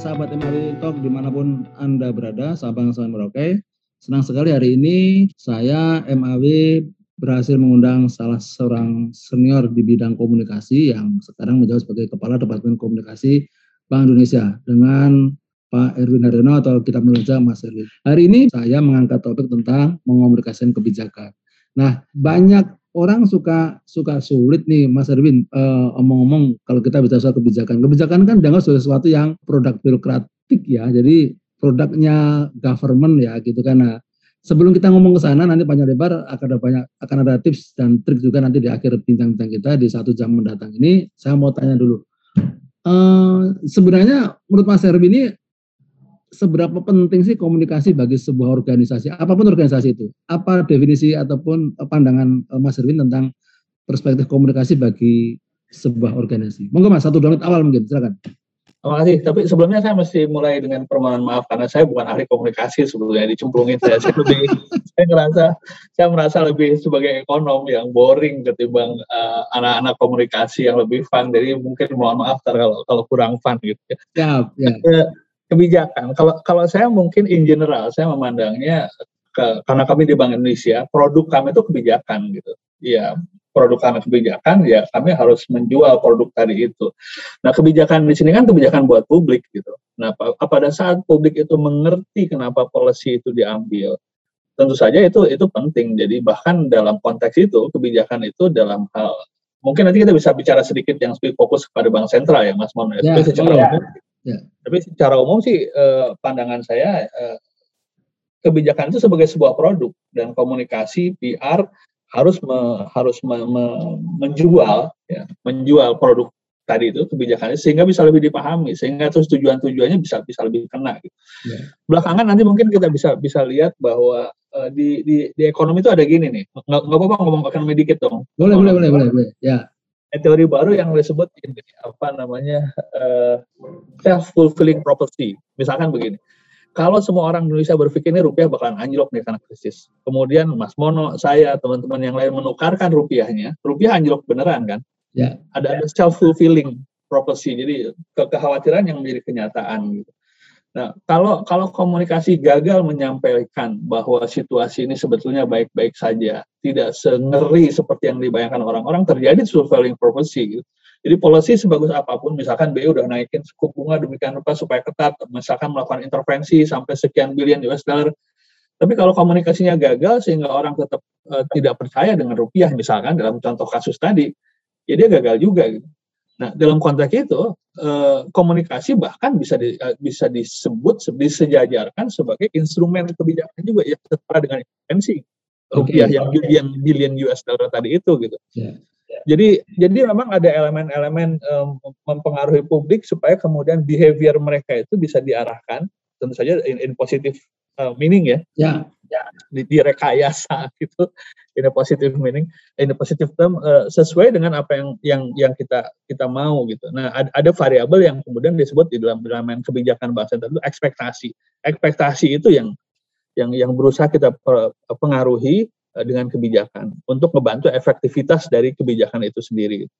sahabat MAW Talk di mana pun Anda berada, Sabang sampai Merauke. Senang sekali hari ini saya MAW berhasil mengundang salah seorang senior di bidang komunikasi yang sekarang menjawab sebagai Kepala Departemen Komunikasi Bank Indonesia dengan Pak Erwin Haryono atau kita menurut Mas Erwin. Hari ini saya mengangkat topik tentang mengomunikasikan kebijakan. Nah, banyak orang suka suka sulit nih Mas Erwin uh, omong-omong kalau kita bicara soal kebijakan. Kebijakan kan dianggap sebagai sesuatu yang produk birokratik ya. Jadi produknya government ya gitu kan. Nah, sebelum kita ngomong ke sana nanti panjang lebar akan ada banyak akan ada tips dan trik juga nanti di akhir bincang-bincang kita di satu jam mendatang ini. Saya mau tanya dulu. Uh, sebenarnya menurut Mas Erwin ini seberapa penting sih komunikasi bagi sebuah organisasi, apa pun organisasi itu? Apa definisi ataupun pandangan eh, Mas Erwin tentang perspektif komunikasi bagi sebuah organisasi? Monggo Mas, satu menit awal mungkin, silakan. Terima kasih. Tapi sebelumnya saya mesti mulai dengan permohonan maaf karena saya bukan ahli komunikasi sebetulnya dicemplungin saya. Saya lebih, saya merasa saya merasa lebih sebagai ekonom yang boring ketimbang uh, anak-anak komunikasi yang lebih fun. Jadi mungkin mohon maaf kalau kalau kurang fun gitu ya. Ya. ya. Uh, kebijakan. Kalau kalau saya mungkin in general saya memandangnya ke, karena kami di Bank Indonesia, produk kami itu kebijakan gitu. Ya, produk kami kebijakan, ya kami harus menjual produk tadi itu. Nah, kebijakan di sini kan kebijakan buat publik gitu. Nah, pada saat publik itu mengerti kenapa policy itu diambil, tentu saja itu itu penting. Jadi bahkan dalam konteks itu kebijakan itu dalam hal mungkin nanti kita bisa bicara sedikit yang lebih fokus kepada bank sentral ya Mas Mono. Ya, secara ya. Ya. Tapi secara umum sih eh, pandangan saya eh, kebijakan itu sebagai sebuah produk dan komunikasi PR harus me, harus me, me, menjual ya, menjual produk tadi itu kebijakannya sehingga bisa lebih dipahami sehingga terus tujuan-tujuannya bisa bisa lebih kena gitu. Ya. Belakangan nanti mungkin kita bisa bisa lihat bahwa uh, di, di di ekonomi itu ada gini nih. Nggak nggak apa-apa ngomong ekonomi dikit dong. Boleh boleh boleh boleh boleh. Ya teori baru yang disebut ini apa namanya uh, eh, self fulfilling prophecy. Misalkan begini, kalau semua orang Indonesia berpikir ini rupiah bakalan anjlok nih karena krisis. Kemudian Mas Mono, saya, teman-teman yang lain menukarkan rupiahnya, rupiah anjlok beneran kan? Ya. Ada ada self fulfilling prophecy. Jadi ke kekhawatiran yang menjadi kenyataan gitu. Nah, kalau kalau komunikasi gagal menyampaikan bahwa situasi ini sebetulnya baik-baik saja, tidak sengeri seperti yang dibayangkan orang-orang, terjadi surveilling prophecy. Gitu. Jadi polisi sebagus apa pun, misalkan BI udah naikin suku bunga demikian rupa supaya ketat, misalkan melakukan intervensi sampai sekian bilion US dollar, tapi kalau komunikasinya gagal sehingga orang tetap uh, tidak percaya dengan rupiah, misalkan dalam contoh kasus tadi, ya gagal juga. Gitu. Nah, dalam konteks itu eh, komunikasi bahkan bisa di, eh, bisa disebut disejajarkan sebagai instrumen kebijakan juga yang setara dengan intervensi rupiah okay. yang billion billion US dollar tadi itu gitu. Yeah. Jadi jadi memang ada elemen-elemen um, mempengaruhi publik supaya kemudian behavior mereka itu bisa diarahkan tentu saja in, in positive uh, meaning ya. Yeah ya di, direkayasa gitu. In a positive meaning. In a positive term uh, sesuai dengan apa yang yang yang kita kita mau gitu. Nah ada, ada variabel yang kemudian disebut di dalam dalam kebijakan bahasa itu ekspektasi. Ekspektasi itu yang yang yang berusaha kita pengaruhi uh, dengan kebijakan untuk membantu efektivitas dari kebijakan itu sendiri.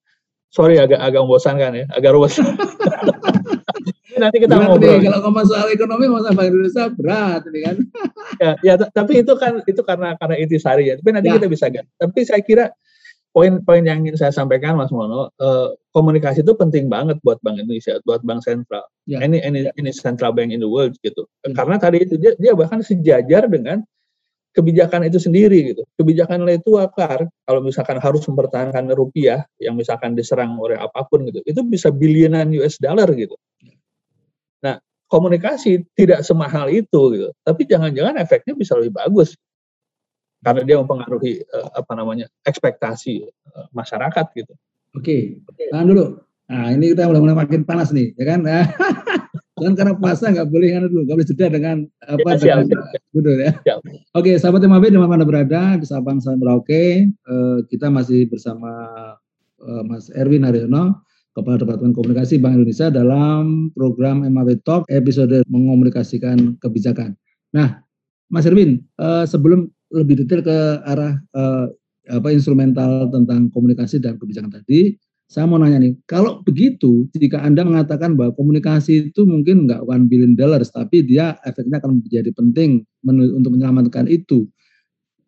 Sorry agak agak membosankan ya. Agak ruwet nanti kita berat ngobrol. Nih, kalau ngomong soal ekonomi masa Bank Indonesia berat ini kan. ya, ya tapi itu kan itu karena karena intisari ya. Tapi nanti ya. kita bisa ganti. Tapi saya kira poin-poin yang ingin saya sampaikan Mas Mono, eh, komunikasi itu penting banget buat Bank Indonesia, buat Bank Sentral. Ya. Ini ini ini central bank in the world gitu. Hmm. Karena tadi itu dia, dia bahkan sejajar dengan kebijakan itu sendiri gitu. Kebijakan nilai tukar kalau misalkan harus mempertahankan rupiah yang misalkan diserang oleh apa pun gitu, itu bisa bilionan US dollar gitu komunikasi tidak semahal itu gitu. Tapi jangan-jangan efeknya bisa lebih bagus karena dia mempengaruhi uh, apa namanya ekspektasi uh, masyarakat gitu. Oke, tahan dulu. Nah ini kita mulai mulai makin panas nih, ya kan? kan karena puasa nggak boleh kan dulu, nggak boleh jeda dengan apa ya, dengan ya. Siap. Oke, sahabat MAB di mana berada di Sabang sampai Merauke, uh, kita masih bersama uh, Mas Erwin Haryono Kepala Departemen Komunikasi Bank Indonesia dalam program MAW Talk episode mengomunikasikan kebijakan. Nah, Mas Erwin, uh, sebelum lebih detail ke arah uh, apa instrumental tentang komunikasi dan kebijakan tadi, saya mau nanya nih, kalau begitu, jika Anda mengatakan bahwa komunikasi itu mungkin nggak one billion dollars, tapi dia efeknya akan menjadi penting untuk menyelamatkan itu.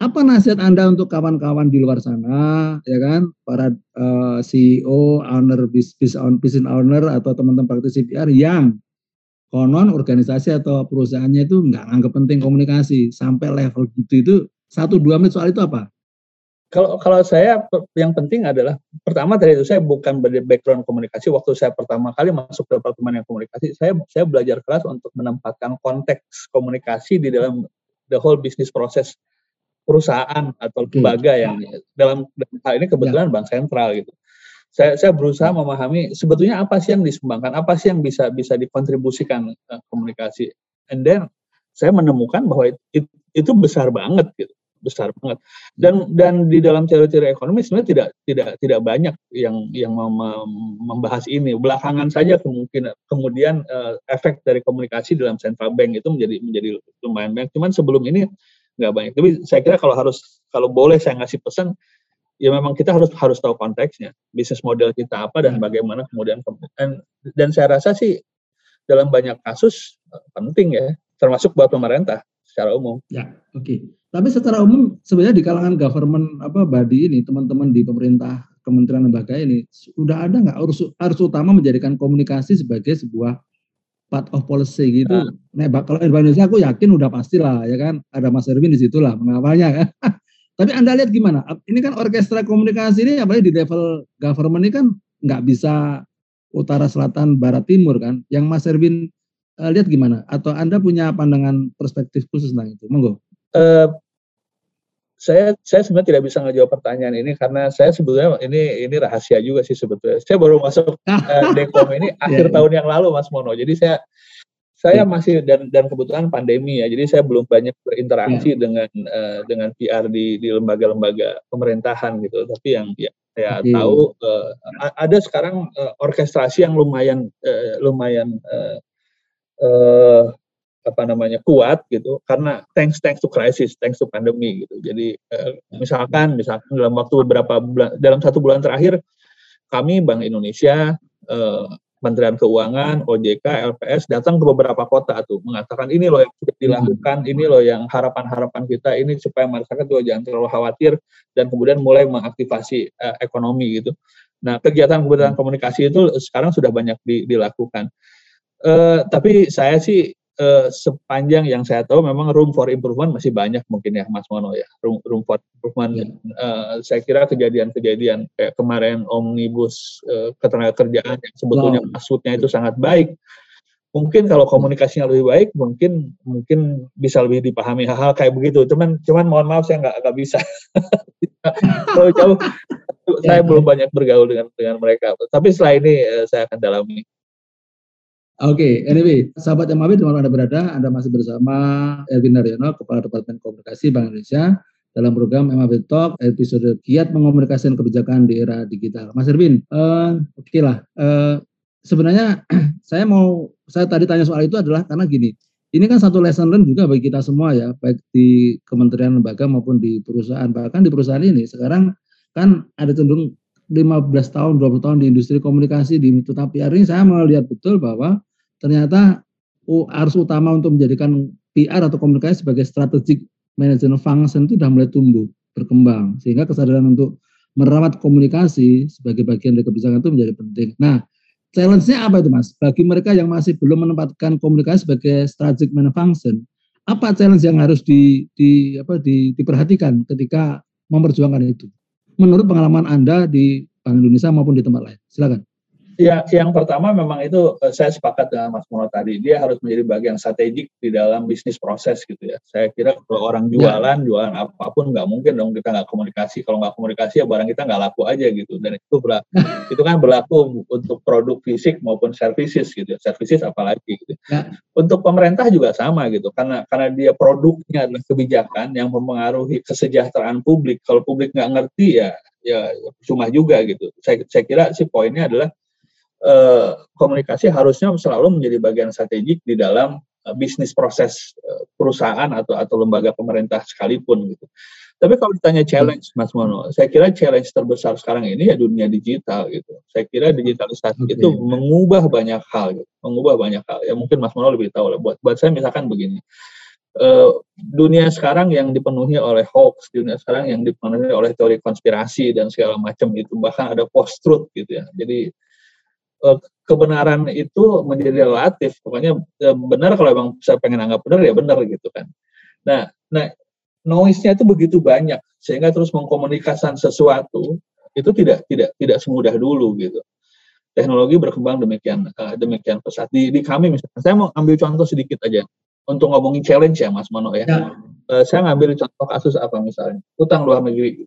Apa nasihat Anda untuk kawan-kawan di luar sana, ya kan, para uh, eh, CEO, owner, business, business owner atau teman-teman praktisi PR yang konon organisasi atau perusahaannya itu nggak anggap penting komunikasi sampai level gitu itu satu dua menit soal itu apa? Kalau kalau saya yang penting adalah pertama dari itu saya bukan background komunikasi. Waktu saya pertama kali masuk ke departemen yang komunikasi, saya saya belajar keras untuk menempatkan konteks komunikasi di dalam the whole business process perusahaan atau lembaga yang dalam, dalam hal ini kebetulan ya. bank sentral gitu. Saya saya berusaha memahami sebetulnya apa sih yang disumbangkan, apa sih yang bisa bisa dikontribusikan uh, komunikasi. And then saya menemukan bahwa itu, itu besar banget gitu besar banget dan dan di dalam teori-teori ekonomi sebenarnya tidak tidak tidak banyak yang yang mem membahas ini belakangan saja kemungkinan kemudian uh, efek dari komunikasi dalam central bank itu menjadi menjadi lumayan banyak cuman sebelum ini nggak banyak tapi saya kira kalau harus kalau boleh saya ngasih pesan ya memang kita harus harus tahu konteksnya bisnis model kita apa dan bagaimana kemudian dan dan saya rasa sih dalam banyak kasus eh, penting ya termasuk buat pemerintah secara umum. Ya, oke. Okay. Tapi secara umum sebenarnya di kalangan government apa body ini teman-teman di pemerintah kementerian lembaga ini sudah ada nggak harus utama menjadikan komunikasi sebagai sebuah part of policy gitu. Nah, nah kalau Indonesia aku yakin udah pastilah ya kan ada Mas Erwin di situ lah mengawalnya kan. Tapi Anda lihat gimana? Ini kan orkestra komunikasi ini apalagi di level government ini kan nggak bisa utara selatan barat timur kan. Yang Mas Erwin uh, lihat gimana? Atau Anda punya pandangan perspektif khusus tentang itu? Monggo. Uh, saya saya sebenarnya tidak bisa ngejawab pertanyaan ini karena saya sebetulnya ini ini rahasia juga sih sebetulnya. Saya baru masuk uh, Dekom ini iya, akhir yeah, tahun yang lalu Mas Mono. Jadi saya saya yeah. masih dan dan kebetulan pandemi ya. Jadi saya belum banyak berinteraksi yeah. dengan uh, dengan PR di di lembaga-lembaga pemerintahan gitu. Tapi yang ya saya okay. tahu uh, ada sekarang uh, orkestrasi yang lumayan uh, lumayan uh, uh, apa namanya kuat gitu karena thanks thanks to crisis thanks to pandemi gitu. Jadi eh, misalkan misalkan dalam waktu beberapa bulan dalam satu bulan terakhir kami Bank Indonesia eh, Keuangan OJK LPS datang ke beberapa kota tuh mengatakan ini loh yang sudah dilakukan ini loh yang harapan-harapan kita ini supaya masyarakat juga jangan terlalu khawatir dan kemudian mulai mengaktifasi eh, ekonomi gitu. Nah kegiatan kegiatan komunikasi itu sekarang sudah banyak di, dilakukan. Uh, tapi saya sih uh, sepanjang yang saya tahu memang room for improvement masih banyak mungkin ya Mas Mono ya. Room, room for improvement. Ya. uh, saya kira kejadian-kejadian kayak kemarin omnibus uh, ketenagakerjaan yang sebetulnya wow. maksudnya itu sangat baik. Mungkin kalau komunikasinya lebih baik mungkin mungkin bisa lebih dipahami hal-hal kayak begitu. Cuman cuman mohon maaf saya nggak nggak bisa. Kalau jauh saya belum banyak bergaul dengan dengan mereka. Tapi setelah ini uh, saya akan dalami Oke, okay, anyway, sahabat MAB di mana Anda berada, Anda masih bersama Erwin Naryono, Kepala Departemen Komunikasi Bank Indonesia dalam program MAB Talk episode kiat mengomunikasikan kebijakan di era digital. Mas Erwin, uh, oke okay lah. Uh, sebenarnya saya mau saya tadi tanya soal itu adalah karena gini, ini kan satu lesson learn juga bagi kita semua ya, baik di kementerian lembaga maupun di perusahaan. Bahkan di perusahaan ini sekarang kan ada cenderung 15 tahun, 20 tahun di industri komunikasi, di tetapi hari ini saya melihat betul bahwa ternyata harus utama untuk menjadikan PR atau komunikasi sebagai strategic management function itu sudah mulai tumbuh, berkembang. Sehingga kesadaran untuk merawat komunikasi sebagai bagian dari kebijakan itu menjadi penting. Nah, challenge-nya apa itu Mas? Bagi mereka yang masih belum menempatkan komunikasi sebagai strategic management function, apa challenge yang harus di, di apa di, diperhatikan ketika memperjuangkan itu? Menurut pengalaman Anda di Bank Indonesia maupun di tempat lain. Silakan. Ya, yang pertama memang itu eh, saya sepakat dengan Mas Mono tadi. Dia harus menjadi bagian strategik di dalam bisnis proses gitu ya. Saya kira kalau orang ya. jualan, ya. jualan apa pun nggak mungkin dong kita nggak komunikasi. Kalau nggak komunikasi ya barang kita nggak laku aja gitu. Dan itu berlaku, itu kan berlaku untuk produk fisik maupun services gitu. Services apalagi gitu. Ya. Untuk pemerintah juga sama gitu. Karena karena dia produknya adalah kebijakan yang mempengaruhi kesejahteraan publik. Kalau publik nggak ngerti ya ya cuma juga gitu. Saya saya kira sih poinnya adalah eh, komunikasi harusnya selalu menjadi bagian strategik di dalam bisnis proses perusahaan atau atau lembaga pemerintah sekalipun gitu. Tapi kalau ditanya challenge, Mas Mono, saya kira challenge terbesar sekarang ini ya dunia digital gitu. Saya kira digitalisasi okay. itu mengubah banyak hal, gitu. mengubah banyak hal. Ya mungkin Mas Mono lebih tahu lah. Buat buat saya misalkan begini, uh, dunia sekarang yang dipenuhi oleh hoax, dunia sekarang yang dipenuhi oleh teori konspirasi dan segala macam itu, bahkan ada post truth gitu ya. Jadi kebenaran itu menjadi relatif. Pokoknya uh, benar kalau emang saya pengen anggap benar ya benar gitu kan. Nah, nah noise-nya itu begitu banyak sehingga terus mengkomunikasikan sesuatu itu tidak tidak tidak semudah dulu gitu. Teknologi berkembang demikian uh, demikian pesat. Di, di kami misalnya, saya mau ambil contoh sedikit aja untuk ngomongin challenge ya Mas Mono ya. ya. Uh, saya ngambil contoh kasus apa misalnya utang luar negeri.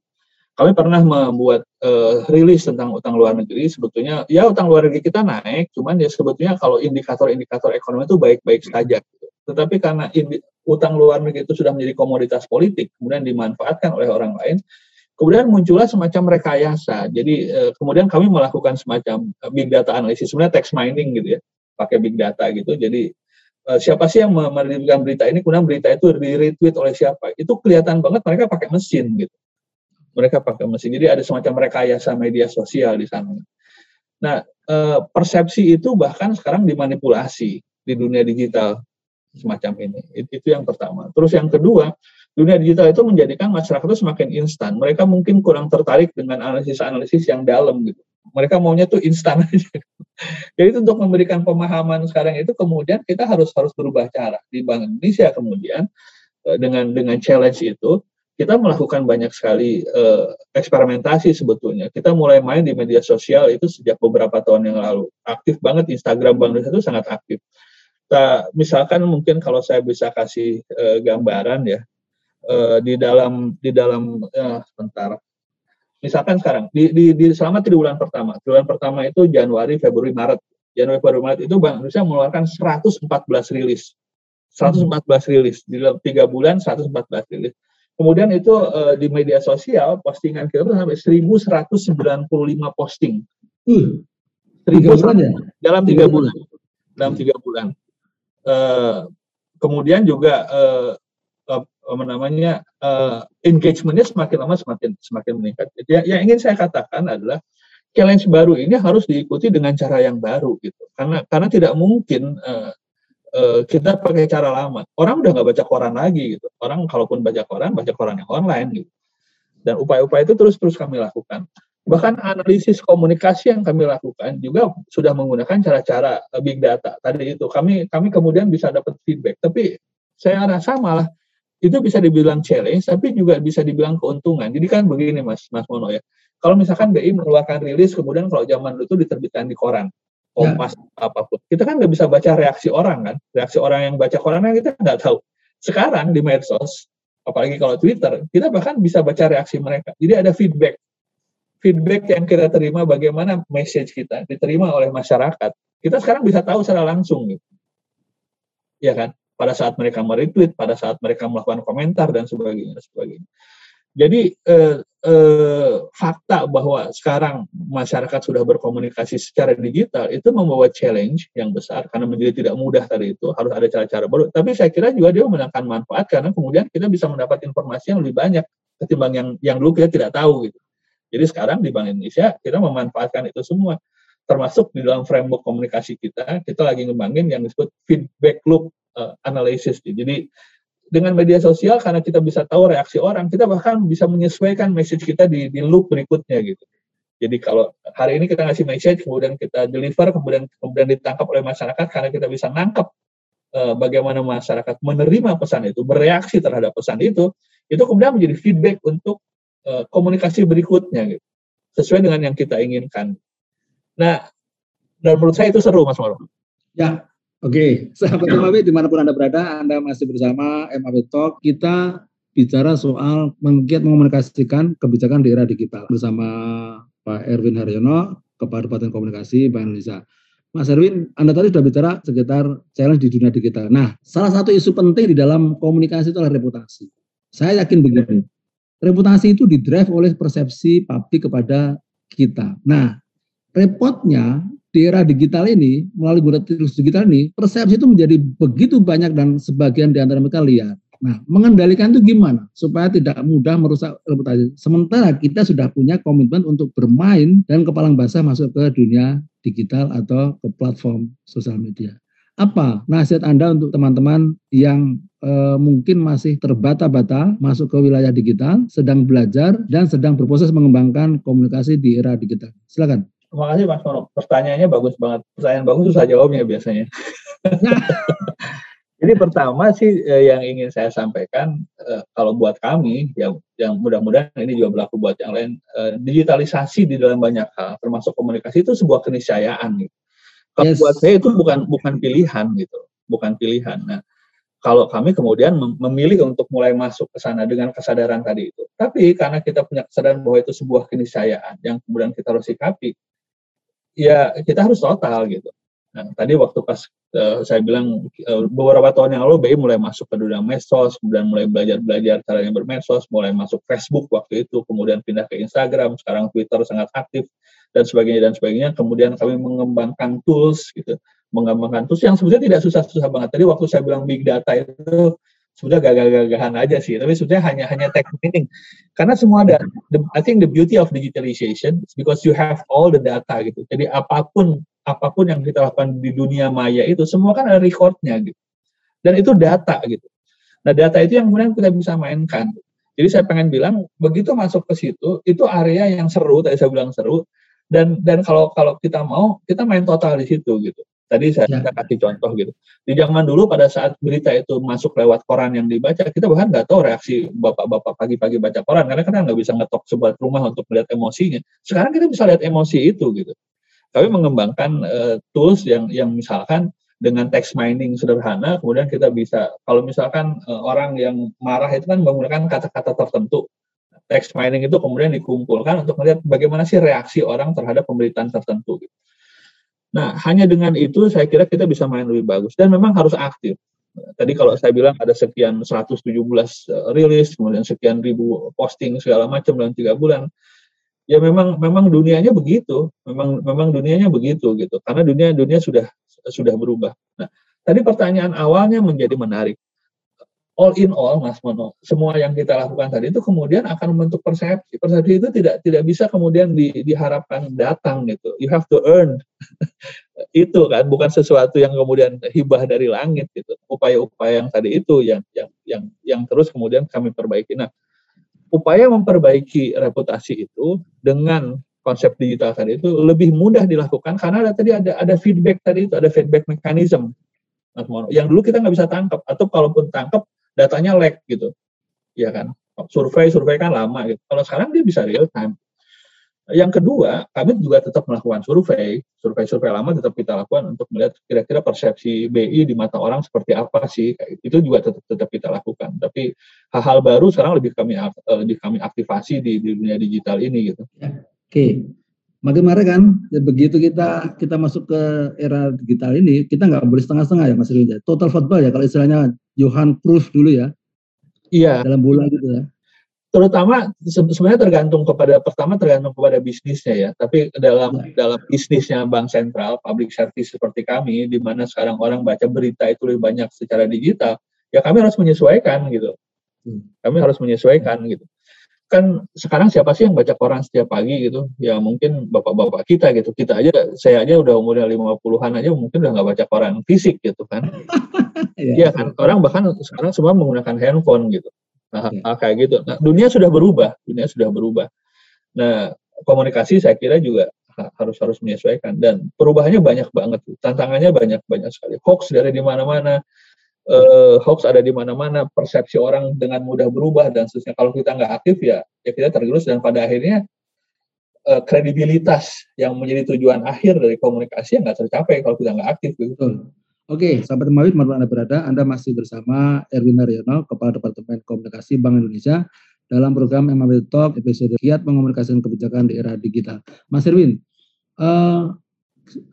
Kami pernah membuat uh, rilis tentang utang luar negeri. Sebetulnya ya utang luar negeri kita naik, cuman ya sebetulnya kalau indikator-indikator ekonomi itu baik-baik saja. Gitu. Tetapi karena utang luar negeri itu sudah menjadi komoditas politik, kemudian dimanfaatkan oleh orang lain, kemudian muncullah semacam rekayasa. Jadi eh, kemudian kami melakukan semacam eh, big data analisis, sebenarnya text mining gitu ya, pakai big data gitu. Jadi siapa sih yang menerbitkan berita ini, kemudian berita itu di retweet oleh siapa? Itu kelihatan banget mereka pakai mesin gitu. Mereka pakai mesin. Jadi ada semacam rekayasa media sosial di sana. Nah, persepsi itu bahkan sekarang dimanipulasi di dunia digital semacam ini. Itu yang pertama. Terus yang kedua, dunia digital itu menjadikan masyarakat itu semakin instan. Mereka mungkin kurang tertarik dengan analisis-analisis yang dalam gitu. Mereka maunya tuh instan aja. Jadi untuk memberikan pemahaman sekarang itu kemudian kita harus harus berubah cara di Bank Indonesia kemudian eh, dengan dengan challenge itu kita melakukan banyak sekali uh, eksperimentasi sebetulnya. Kita mulai main di media sosial itu sejak beberapa tahun yang lalu. Aktif banget Instagram Bank Indonesia itu sangat aktif. Misalkan mungkin kalau saya bisa kasih uh, gambaran ya uh, di dalam di dalam uh, sebentar. Misalkan sekarang di, di, di selama tiga bulan pertama tiga bulan pertama itu Januari Februari Maret. Januari Februari Maret itu Bank Indonesia mengeluarkan 114 rilis. 114 rilis. Di dalam tiga bulan 114 rilis kemudian itu uh, di media sosial postingan kita sampai 1195 posting uh, bulan ya? dalam tiga bulan dalam tiga bulan Eh, kemudian juga uh, apa namanya uh, engagementnya semakin lama semakin semakin meningkat. Jadi yang ingin saya katakan adalah challenge baru ini harus diikuti dengan cara yang baru gitu. Karena karena tidak mungkin uh, uh, kita pakai cara lama. Orang udah nggak baca koran lagi gitu. Orang kalaupun baca koran baca koran yang online gitu. Dan upaya-upaya itu terus terus kami lakukan. Bahkan analisis komunikasi yang kami lakukan juga sudah menggunakan cara-cara eh, big data. Tadi itu kami kami kemudian bisa dapat feedback. Tapi saya rasa malah itu bisa dibilang challenge, tapi juga bisa dibilang keuntungan. Jadi kan begini Mas Mas Mono ya. Kalau misalkan BI mengeluarkan rilis, kemudian kalau zaman dulu itu diterbitkan di koran, Kompas ya. apa pun, kita kan nggak bisa baca reaksi orang kan. Reaksi orang yang baca korannya kita nggak tahu. Sekarang di medsos, apalagi kalau Twitter, kita bahkan bisa baca reaksi mereka. Jadi ada feedback feedback yang kita terima bagaimana message kita diterima oleh masyarakat kita sekarang bisa tahu secara langsung gitu ya kan pada saat mereka meretweet pada saat mereka melakukan komentar dan sebagainya sebagainya jadi eh, eh, fakta bahwa sekarang masyarakat sudah berkomunikasi secara digital itu membawa challenge yang besar karena menjadi tidak mudah tadi itu harus ada cara-cara baru. Tapi saya kira juga dia menangkan manfaat karena kemudian kita bisa mendapat informasi yang lebih banyak ketimbang yang yang dulu kita tidak tahu gitu. Jadi sekarang di Bank Indonesia kita memanfaatkan itu semua, termasuk di dalam framework komunikasi kita, kita lagi ngembangin yang disebut feedback loop uh, analysis. Jadi dengan media sosial karena kita bisa tahu reaksi orang, kita bahkan bisa menyesuaikan message kita di, di loop berikutnya gitu. Jadi kalau hari ini kita ngasih message, kemudian kita deliver, kemudian kemudian ditangkap oleh masyarakat karena kita bisa nangkap uh, bagaimana masyarakat menerima pesan itu, bereaksi terhadap pesan itu, itu kemudian menjadi feedback untuk Eh, komunikasi berikutnya gitu. Sesuai dengan yang kita inginkan. Nah, dan menurut saya itu seru Mas Maro. Ya, oke. Okay. Sahabat MAB di mana pun Anda berada, Anda masih bersama MAB Talk. Kita bicara soal menggiat mengomunikasikan kebijakan di era digital bersama Pak Erwin Haryono, Kepala Departemen Komunikasi Bank Indonesia. Mas Erwin, Anda tadi sudah bicara sekitar challenge di dunia digital. Nah, salah satu isu penting di dalam komunikasi itu adalah reputasi. Saya yakin begini, reputasi itu didrive oleh persepsi publik kepada kita. Nah, repotnya di era digital ini, melalui guna digital ini, persepsi itu menjadi begitu banyak dan sebagian di antara mereka liar. Nah, mengendalikan itu gimana? Supaya tidak mudah merusak reputasi. Sementara kita sudah punya komitmen untuk bermain dan kepalang basah masuk ke dunia digital atau ke platform sosial media. Apa nasihat Anda untuk teman-teman yang e, mungkin masih terbata-bata masuk ke wilayah digital, sedang belajar dan sedang berproses mengembangkan komunikasi di era digital? Silakan. Terima kasih Mas Mono. Pertanyaannya bagus banget. Pertanyaan bagus susah jawabnya biasanya. Jadi pertama sih eh, yang ingin saya sampaikan eh, kalau buat kami yang yang mudah-mudahan ini juga berlaku buat yang lain eh, digitalisasi di dalam banyak hal termasuk komunikasi itu sebuah keniscayaan gitu. Kalau yes. buat saya itu bukan bukan pilihan gitu, bukan pilihan. Nah, kalau kami kemudian memilih untuk mulai masuk ke sana dengan kesadaran tadi itu. Tapi karena kita punya kesadaran bahwa itu sebuah keniscayaan yang kemudian kita harus sikapi, ya kita harus total gitu. Nah, tadi waktu pas uh, saya bilang uh, beberapa tahun yang lalu BI mulai masuk ke dunia medsos, kemudian mulai belajar-belajar caranya bermedsos, mulai masuk Facebook waktu itu, kemudian pindah ke Instagram, sekarang Twitter sangat aktif dan sebagainya dan sebagainya. Kemudian kami mengembangkan tools gitu, mengembangkan tools yang sebenarnya tidak susah-susah banget. Tadi waktu saya bilang big data itu sudah gagah-gagahan aja sih, tapi sebetulnya hanya hanya teknik Karena semua ada, the, I think the beauty of digitalization is because you have all the data gitu. Jadi apa pun apa pun yang kita lakukan di dunia maya itu semua kan ada recordnya gitu. Dan itu data gitu. Nah data itu yang kemudian kita bisa mainkan. Jadi saya pengen bilang begitu masuk ke situ itu area yang seru tadi saya bilang seru dan dan kalau kalau kita mau kita main total di situ gitu. Tadi saya ya. kasih contoh gitu. Di zaman dulu pada saat berita itu masuk lewat koran yang dibaca, kita bahkan nggak tahu reaksi bapak-bapak pagi-pagi baca koran karena kita nggak bisa ngetok sebuah rumah untuk melihat emosinya. Sekarang kita bisa lihat emosi itu gitu. Kami mengembangkan uh, tools yang yang misalkan dengan text mining sederhana, kemudian kita bisa kalau misalkan uh, orang yang marah itu kan menggunakan kata-kata tertentu. Text mining itu kemudian dikumpulkan untuk melihat bagaimana sih reaksi orang terhadap pemberitaan tertentu. Gitu. Nah, hanya dengan itu saya kira kita bisa main lebih bagus dan memang harus aktif. Tadi kalau saya bilang ada sekian 117 eh, rilis, kemudian sekian ribu posting segala macam dalam tiga bulan, ya memang memang dunianya begitu, memang memang dunianya begitu gitu. Karena dunia dunia sudah sudah berubah. Nah, tadi pertanyaan awalnya menjadi menarik all in all Mas Mono, semua yang kita lakukan tadi itu kemudian akan membentuk persepsi. Persepsi itu tidak tidak bisa kemudian di, diharapkan datang gitu. You have to earn. itu kan bukan sesuatu yang kemudian hibah dari langit gitu. Upaya-upaya yang tadi itu yang yang yang yang terus kemudian kami perbaiki. Nah, upaya memperbaiki reputasi itu dengan konsep digital tadi itu lebih mudah dilakukan karena ada tadi ada ada feedback tadi itu ada feedback mechanism Mas Mono. Yang dulu kita nggak bisa tangkap atau kalaupun tangkap datanya lag gitu ya kan survei survei kan lama gitu kalau sekarang dia bisa real time yang kedua, kami juga tetap melakukan survei, survei-survei lama tetap kita lakukan untuk melihat kira-kira persepsi BI di mata orang seperti apa sih. Itu juga tetap tetap kita lakukan. Tapi hal-hal baru sekarang lebih kami eh, lebih kami aktifasi di, di dunia digital ini gitu. Ya, Oke. Makin marah kan, begitu kita kita masuk ke era digital ini, kita nggak boleh setengah-setengah ya Mas Rinja. Total football ya kalau istilahnya Johan Cruyff dulu ya. Iya. Dalam bola gitu ya. Terutama sebenarnya tergantung kepada pertama tergantung kepada bisnisnya ya. Tapi dalam ya. dalam bisnisnya bank sentral, public service seperti kami, di mana sekarang orang baca berita itu lebih banyak secara digital, ya kami harus menyesuaikan gitu. Hmm. Kami harus menyesuaikan gitu kan sekarang siapa sih yang baca koran setiap pagi gitu? Ya mungkin bapak-bapak kita gitu. Kita aja saya aja udah umurnya lima puluhan aja mungkin udah nggak baca koran fisik gitu kan. Iya. Ya, kan? Orang bahkan sekarang semua menggunakan handphone gitu. Nah ya. kayak gitu. Nah dunia sudah berubah. Dunia sudah berubah. Nah komunikasi saya kira juga harus harus menyesuaikan. Dan perubahannya banyak banget. Tantangannya banyak banyak sekali. Hoax dari di mana-mana uh, hoax ada di mana-mana, persepsi orang dengan mudah berubah dan seterusnya. Kalau kita nggak aktif ya, ya kita tergerus dan pada akhirnya uh, kredibilitas yang menjadi tujuan akhir dari komunikasi yang nggak tercapai kalau kita nggak aktif. Betul. Oke, sahabat Mawid, mana Anda berada, Anda masih bersama Erwin Haryono, Kepala Departemen Komunikasi Bank Indonesia, dalam program MAB Talk episode Kiat Mengomunikasikan Kebijakan di Era Digital. Mas Erwin, uh,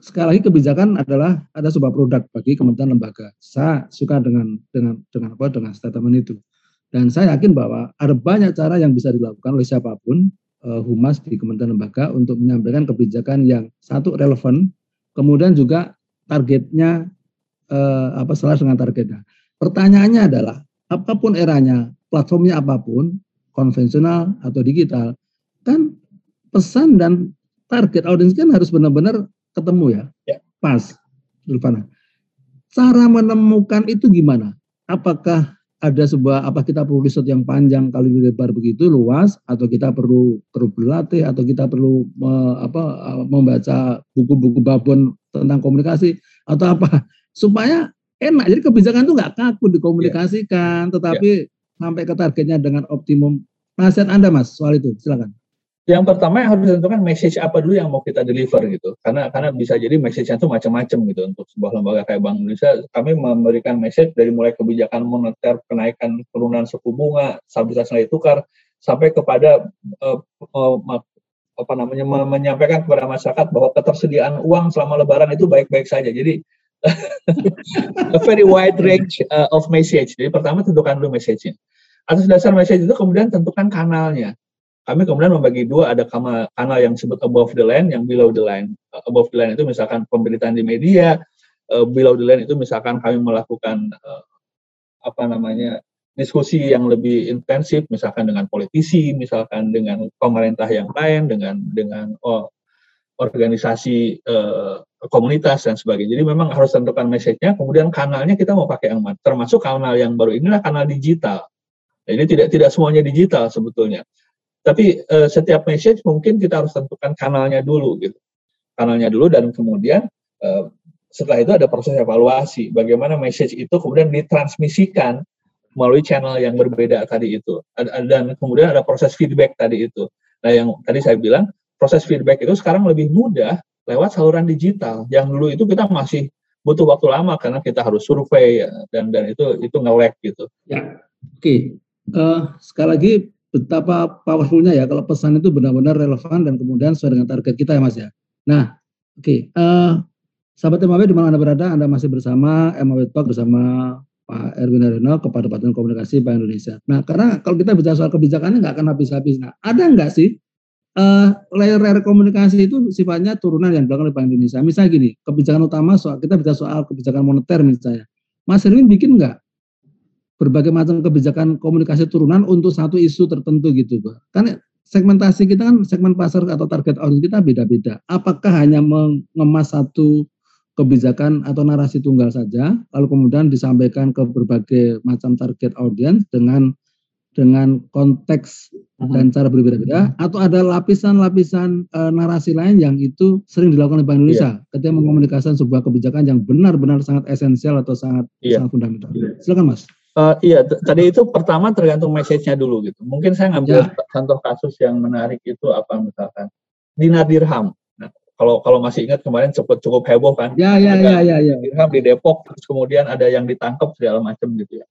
sekali lagi kebijakan adalah ada sebuah produk bagi kementerian lembaga. Saya suka dengan dengan dengan apa dengan statement itu. Dan saya yakin bahwa ada banyak cara yang bisa dilakukan oleh siapa pun uh, humas di kementerian lembaga untuk menyampaikan kebijakan yang satu relevan, kemudian juga targetnya eh, apa selaras dengan targetnya. Pertanyaannya adalah apa pun eranya, platformnya apa pun, konvensional atau digital, kan pesan dan target audiens kan harus benar-benar ketemu ya, ya. pas, Rifana. Cara menemukan itu gimana? Apakah ada sebuah apa kita perlu riset yang panjang kali lebar begitu luas atau kita perlu perlu berlatih atau kita perlu me, apa membaca buku-buku babon tentang komunikasi atau apa supaya enak jadi kebijakan itu nggak kaku dikomunikasikan yeah. tetapi yeah. sampai ke targetnya dengan optimum nasihat anda mas soal itu silakan yang pertama yang harus ditentukan message apa dulu yang mau kita deliver gitu. Karena karena bisa jadi message-nya itu macam-macam gitu untuk sebuah lembaga kayak Bank Indonesia. Kami memberikan message dari mulai kebijakan moneter kenaikan penurunan suku bunga stabilitas nilai tukar sampai kepada uh, uh, apa namanya menyampaikan kepada masyarakat bahwa ketersediaan uang selama lebaran itu baik-baik saja. Jadi a very wide range uh, of message. Jadi pertama tentukan dulu message-nya. Atas dasar message itu kemudian tentukan kanalnya kami kemudian membagi dua ada kanal, yang disebut above the line yang below the line. Uh, above the line itu misalkan pemberitaan di media uh, below the line itu misalkan kami melakukan uh, apa namanya diskusi yang lebih intensif misalkan dengan politisi misalkan dengan pemerintah yang lain dengan dengan oh, organisasi uh, komunitas dan sebagainya. Jadi memang harus tentukan message-nya kemudian kanalnya kita mau pakai yang mana. Termasuk kanal yang baru inilah kanal digital. Jadi tidak tidak semuanya digital sebetulnya tapi uh, setiap message mungkin kita harus tentukan kanalnya dulu gitu. Kanalnya dulu dan kemudian uh, setelah itu ada proses evaluasi. Bagaimana message itu kemudian ditransmisikan melalui channel yang berbeda tadi itu. Dan kemudian ada proses feedback tadi itu. Nah yang tadi saya bilang proses feedback itu sekarang lebih mudah lewat saluran digital. Yang dulu itu kita masih butuh waktu lama karena kita harus survei ya, dan dan itu itu nge gitu. Ya, oke. Okay. Uh, eh, sekali lagi betapa powerfulnya ya kalau pesan itu benar-benar relevan dan kemudian sesuai dengan target kita ya Mas ya. Nah, oke. Okay. Uh, eh, sahabat MAW di mana Anda berada, Anda masih bersama MAW Talk bersama Pak Erwin Arino kepada Departemen Komunikasi Bank Indonesia. Nah, karena kalau kita bicara soal kebijakannya nggak akan habis-habis. Nah, ada nggak sih uh, layer-layer komunikasi itu sifatnya turunan yang dilakukan oleh Bank Indonesia. Misalnya gini, kebijakan utama soal kita bicara soal kebijakan moneter misalnya. Mas Erwin bikin nggak berbagai macam kebijakan komunikasi turunan untuk satu isu tertentu gitu, Pak. Kan segmentasi kita kan segmen pasar atau target audiens kita beda-beda. Apakah hanya mengemas satu kebijakan atau narasi tunggal saja, lalu kemudian disampaikan ke berbagai macam target audiens dengan dengan konteks mhm. dan cara berbeda-beda, atau ada lapisan-lapisan e, narasi lain yang itu sering dilakukan oleh Bank Indonesia yeah. ketika mengkomunikasikan sebuah kebijakan yang benar-benar sangat esensial atau sangat yeah. sangat fundamental. Silakan Mas. Uh, iya, tadi itu pertama tergantung message-nya dulu gitu. Mungkin saya ngambil ya. contoh kasus yang menarik itu apa misalkan Dinar Dirham. Nah, kalau kalau masih ingat kemarin cukup cukup heboh kan? Ya, ya, ya, ya, ya. Dirham di Depok, terus kemudian ada yang ditangkap segala macam gitu ya.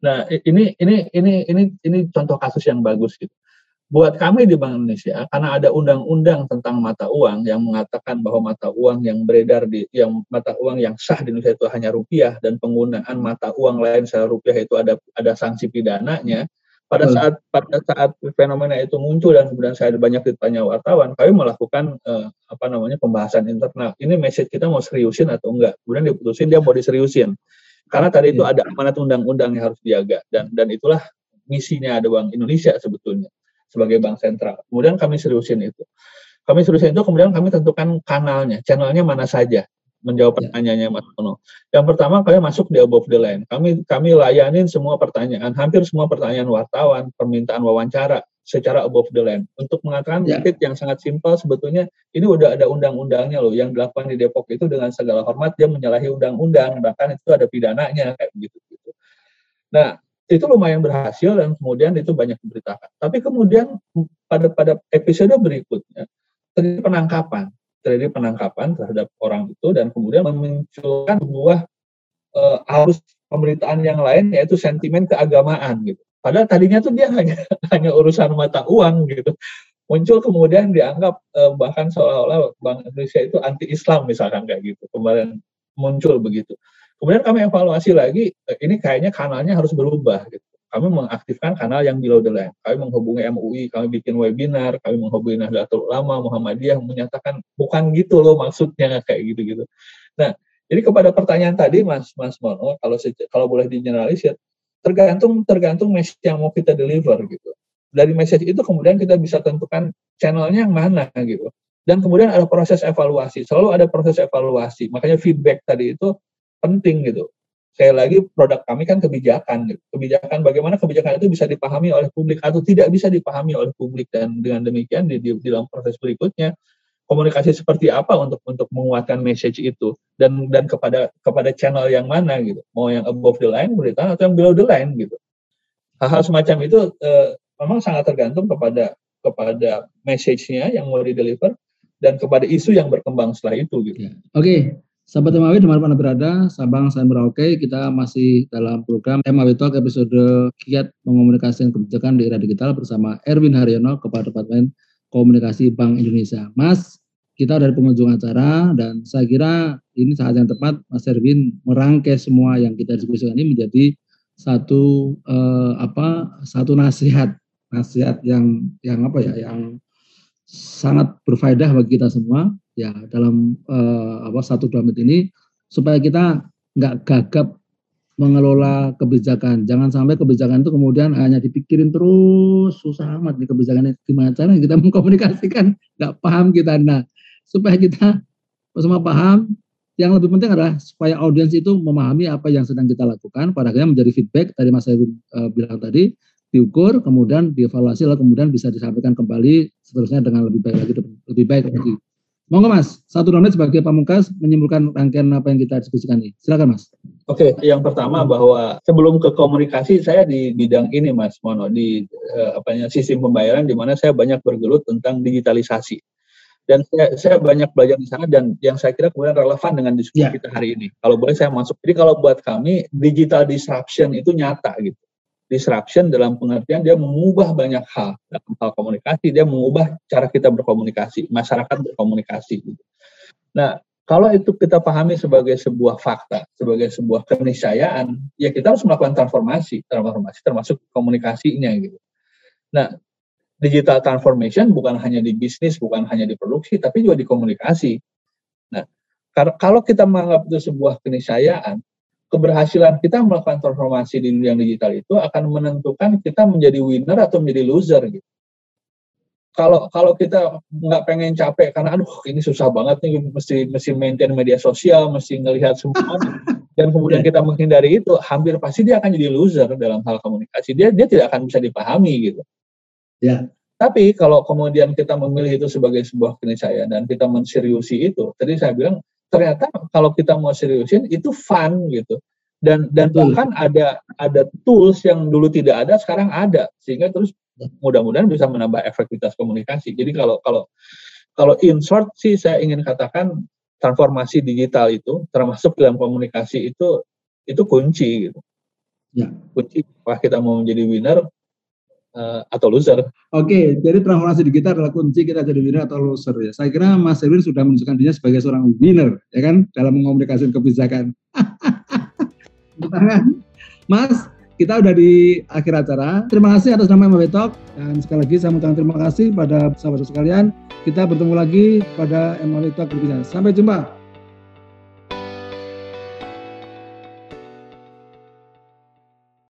Nah, ini ini ini ini ini contoh kasus yang bagus gitu buat kami di Bank Indonesia karena ada undang-undang tentang mata uang yang mengatakan bahwa mata uang yang beredar di yang mata uang yang sah di Indonesia itu hanya rupiah dan penggunaan mata uang lain selain rupiah itu ada ada sanksi pidananya. Pada saat pada saat fenomena itu muncul dan kemudian saya banyak ditanya wartawan kami melakukan eh, apa namanya pembahasan internal. Ini message kita mau seriusin atau enggak? Kemudian diputusin dia mau diseriusin. Karena tadi itu iya. ada amanat undang-undang yang harus dijaga dan dan itulah misinya ada Bank Indonesia sebetulnya sebagai bank sentral. Kemudian kami seriusin itu. Kami seriusin itu, kemudian kami tentukan kanalnya, channelnya mana saja menjawab ya. pertanyaannya Mas Tono. Yang pertama kami masuk di above the line. Kami kami layanin semua pertanyaan, hampir semua pertanyaan wartawan, permintaan wawancara secara above the line. Untuk mengatakan ya. yang sangat simpel sebetulnya ini udah ada undang-undangnya loh. Yang dilakukan di Depok itu dengan segala hormat dia menyalahi undang-undang, bahkan itu ada pidananya kayak begitu. gitu. Nah, itu lumayan berhasil dan kemudian itu banyak diberitakan. Tapi kemudian pada pada episode berikutnya terjadi penangkapan, terjadi penangkapan terhadap orang itu dan kemudian memunculkan sebuah uh, arus pemberitaan yang lain yaitu sentimen keagamaan gitu. Padahal tadinya tuh dia hanya hanya urusan mata uang gitu. Muncul kemudian dianggap uh, bahkan seolah-olah Bank Indonesia itu anti Islam misalkan kayak gitu. Kemarin muncul begitu. Kemudian kami evaluasi lagi, eh, ini kayaknya kanalnya harus berubah. Gitu. kami mengaktifkan kanal yang below the line. Kami menghubungi MUI, kami bikin webinar, kami menghubungi Nahdlatul Ulama, Muhammadiyah menyatakan bukan gitu loh maksudnya kayak gitu-gitu. Nah, jadi kepada pertanyaan tadi Mas Mas Mono, kalau kalau boleh digeneralisir, tergantung tergantung message yang mau kita deliver gitu. Dari message itu kemudian kita bisa tentukan channelnya yang mana gitu. Dan kemudian ada proses evaluasi. Selalu ada proses evaluasi. Makanya feedback tadi itu penting gitu sekali lagi produk kami kan kebijakan gitu. kebijakan bagaimana kebijakan itu bisa dipahami oleh publik atau tidak bisa dipahami oleh publik dan dengan demikian di, di, di dalam proses berikutnya komunikasi seperti apa untuk untuk menguatkan message itu dan dan kepada kepada channel yang mana gitu mau yang above the line berita atau yang below the line gitu hal-hal semacam itu eh, memang sangat tergantung kepada kepada message-nya yang mau di deliver dan kepada isu yang berkembang setelah itu gitu. Ya. Oke, okay. Sahabat MAW mana berada, Sabang saya Merauke, kita masih dalam program MAW Talk episode kiat mengomunikasikan kebijakan di era digital bersama Erwin Haryono, Kepala Departemen Komunikasi Bank Indonesia. Mas, kita dari pengunjung acara dan saya kira ini saat yang tepat Mas Erwin merangkai semua yang kita diskusikan ini menjadi satu eh, apa satu nasihat nasihat yang yang apa ya yang sangat berfaedah bagi kita semua ya dalam uh, apa satu dua menit ini supaya kita nggak gagap mengelola kebijakan. Jangan sampai kebijakan itu kemudian hanya dipikirin terus susah amat nih kebijakannya gimana cara kita mengkomunikasikan nggak paham kita. Nah supaya kita semua paham, yang lebih penting adalah supaya audiens itu memahami apa yang sedang kita lakukan. Pada akhirnya menjadi feedback tadi Mas Ayu uh, bilang tadi diukur, kemudian dievaluasi, lalu kemudian bisa disampaikan kembali seterusnya dengan lebih baik lagi, lebih baik lagi. Monggo Mas, satu menit sebagai pamungkas menyimpulkan rangkaian apa yang kita diskusikan ini. Silakan Mas. Oke, yang pertama bahwa sebelum ke komunikasi saya di bidang ini Mas Mono di eh, apanya sistem pembayaran di mana saya banyak bergelut tentang digitalisasi. Dan saya, saya banyak belajar di sana dan yang saya kira kemudian relevan dengan diskusi ya. kita hari ini. Kalau boleh saya masuk. Jadi kalau buat kami digital disruption itu nyata gitu disruption dalam pengertian dia mengubah banyak hal. Dalam hal komunikasi dia mengubah cara kita berkomunikasi masyarakat berkomunikasi gitu. nah kalau itu kita pahami sebagai sebuah fakta sebagai sebuah keniscayaan ya kita harus melakukan transformasi transformasi termasuk komunikasinya gitu. Nah digital transformation bukan hanya di bisnis bukan hanya di produksi tapi juga di komunikasi. Nah kalau kita menganggap itu sebuah keniscayaan keberhasilan kita melakukan transformasi di dunia digital itu akan menentukan kita menjadi winner atau menjadi loser gitu. Kalau kalau kita nggak pengen capek karena aduh ini susah banget nih mesti mesti maintain media sosial, mesti ngelihat semua dan kemudian kita menghindari itu, hampir pasti dia akan jadi loser dalam hal komunikasi. Dia dia tidak akan bisa dipahami gitu. Ya. Tapi kalau kemudian kita memilih itu sebagai sebuah keniscayaan dan kita menseriusi itu, tadi saya bilang ternyata kalau kita mau seriusin itu fun gitu dan dan Betul. bahkan ada ada tools yang dulu tidak ada sekarang ada sehingga terus mudah-mudahan bisa menambah efektivitas komunikasi jadi kalau kalau kalau in short sih saya ingin katakan transformasi digital itu termasuk dalam komunikasi itu itu kunci gitu ya. kunci apakah kita mau menjadi winner uh, atau loser. Oke, jadi transformasi digital adalah kunci kita jadi winner atau loser ya. Saya kira Mas Erwin sudah menunjukkan dirinya sebagai seorang winner, ya kan, dalam mengomunikasikan kebijakan. Mas, kita udah di akhir acara. Terima kasih atas nama MW Talk dan sekali lagi saya mengucapkan terima kasih pada sahabat sekalian. Kita bertemu lagi pada MW Talk berikutnya. Sampai jumpa.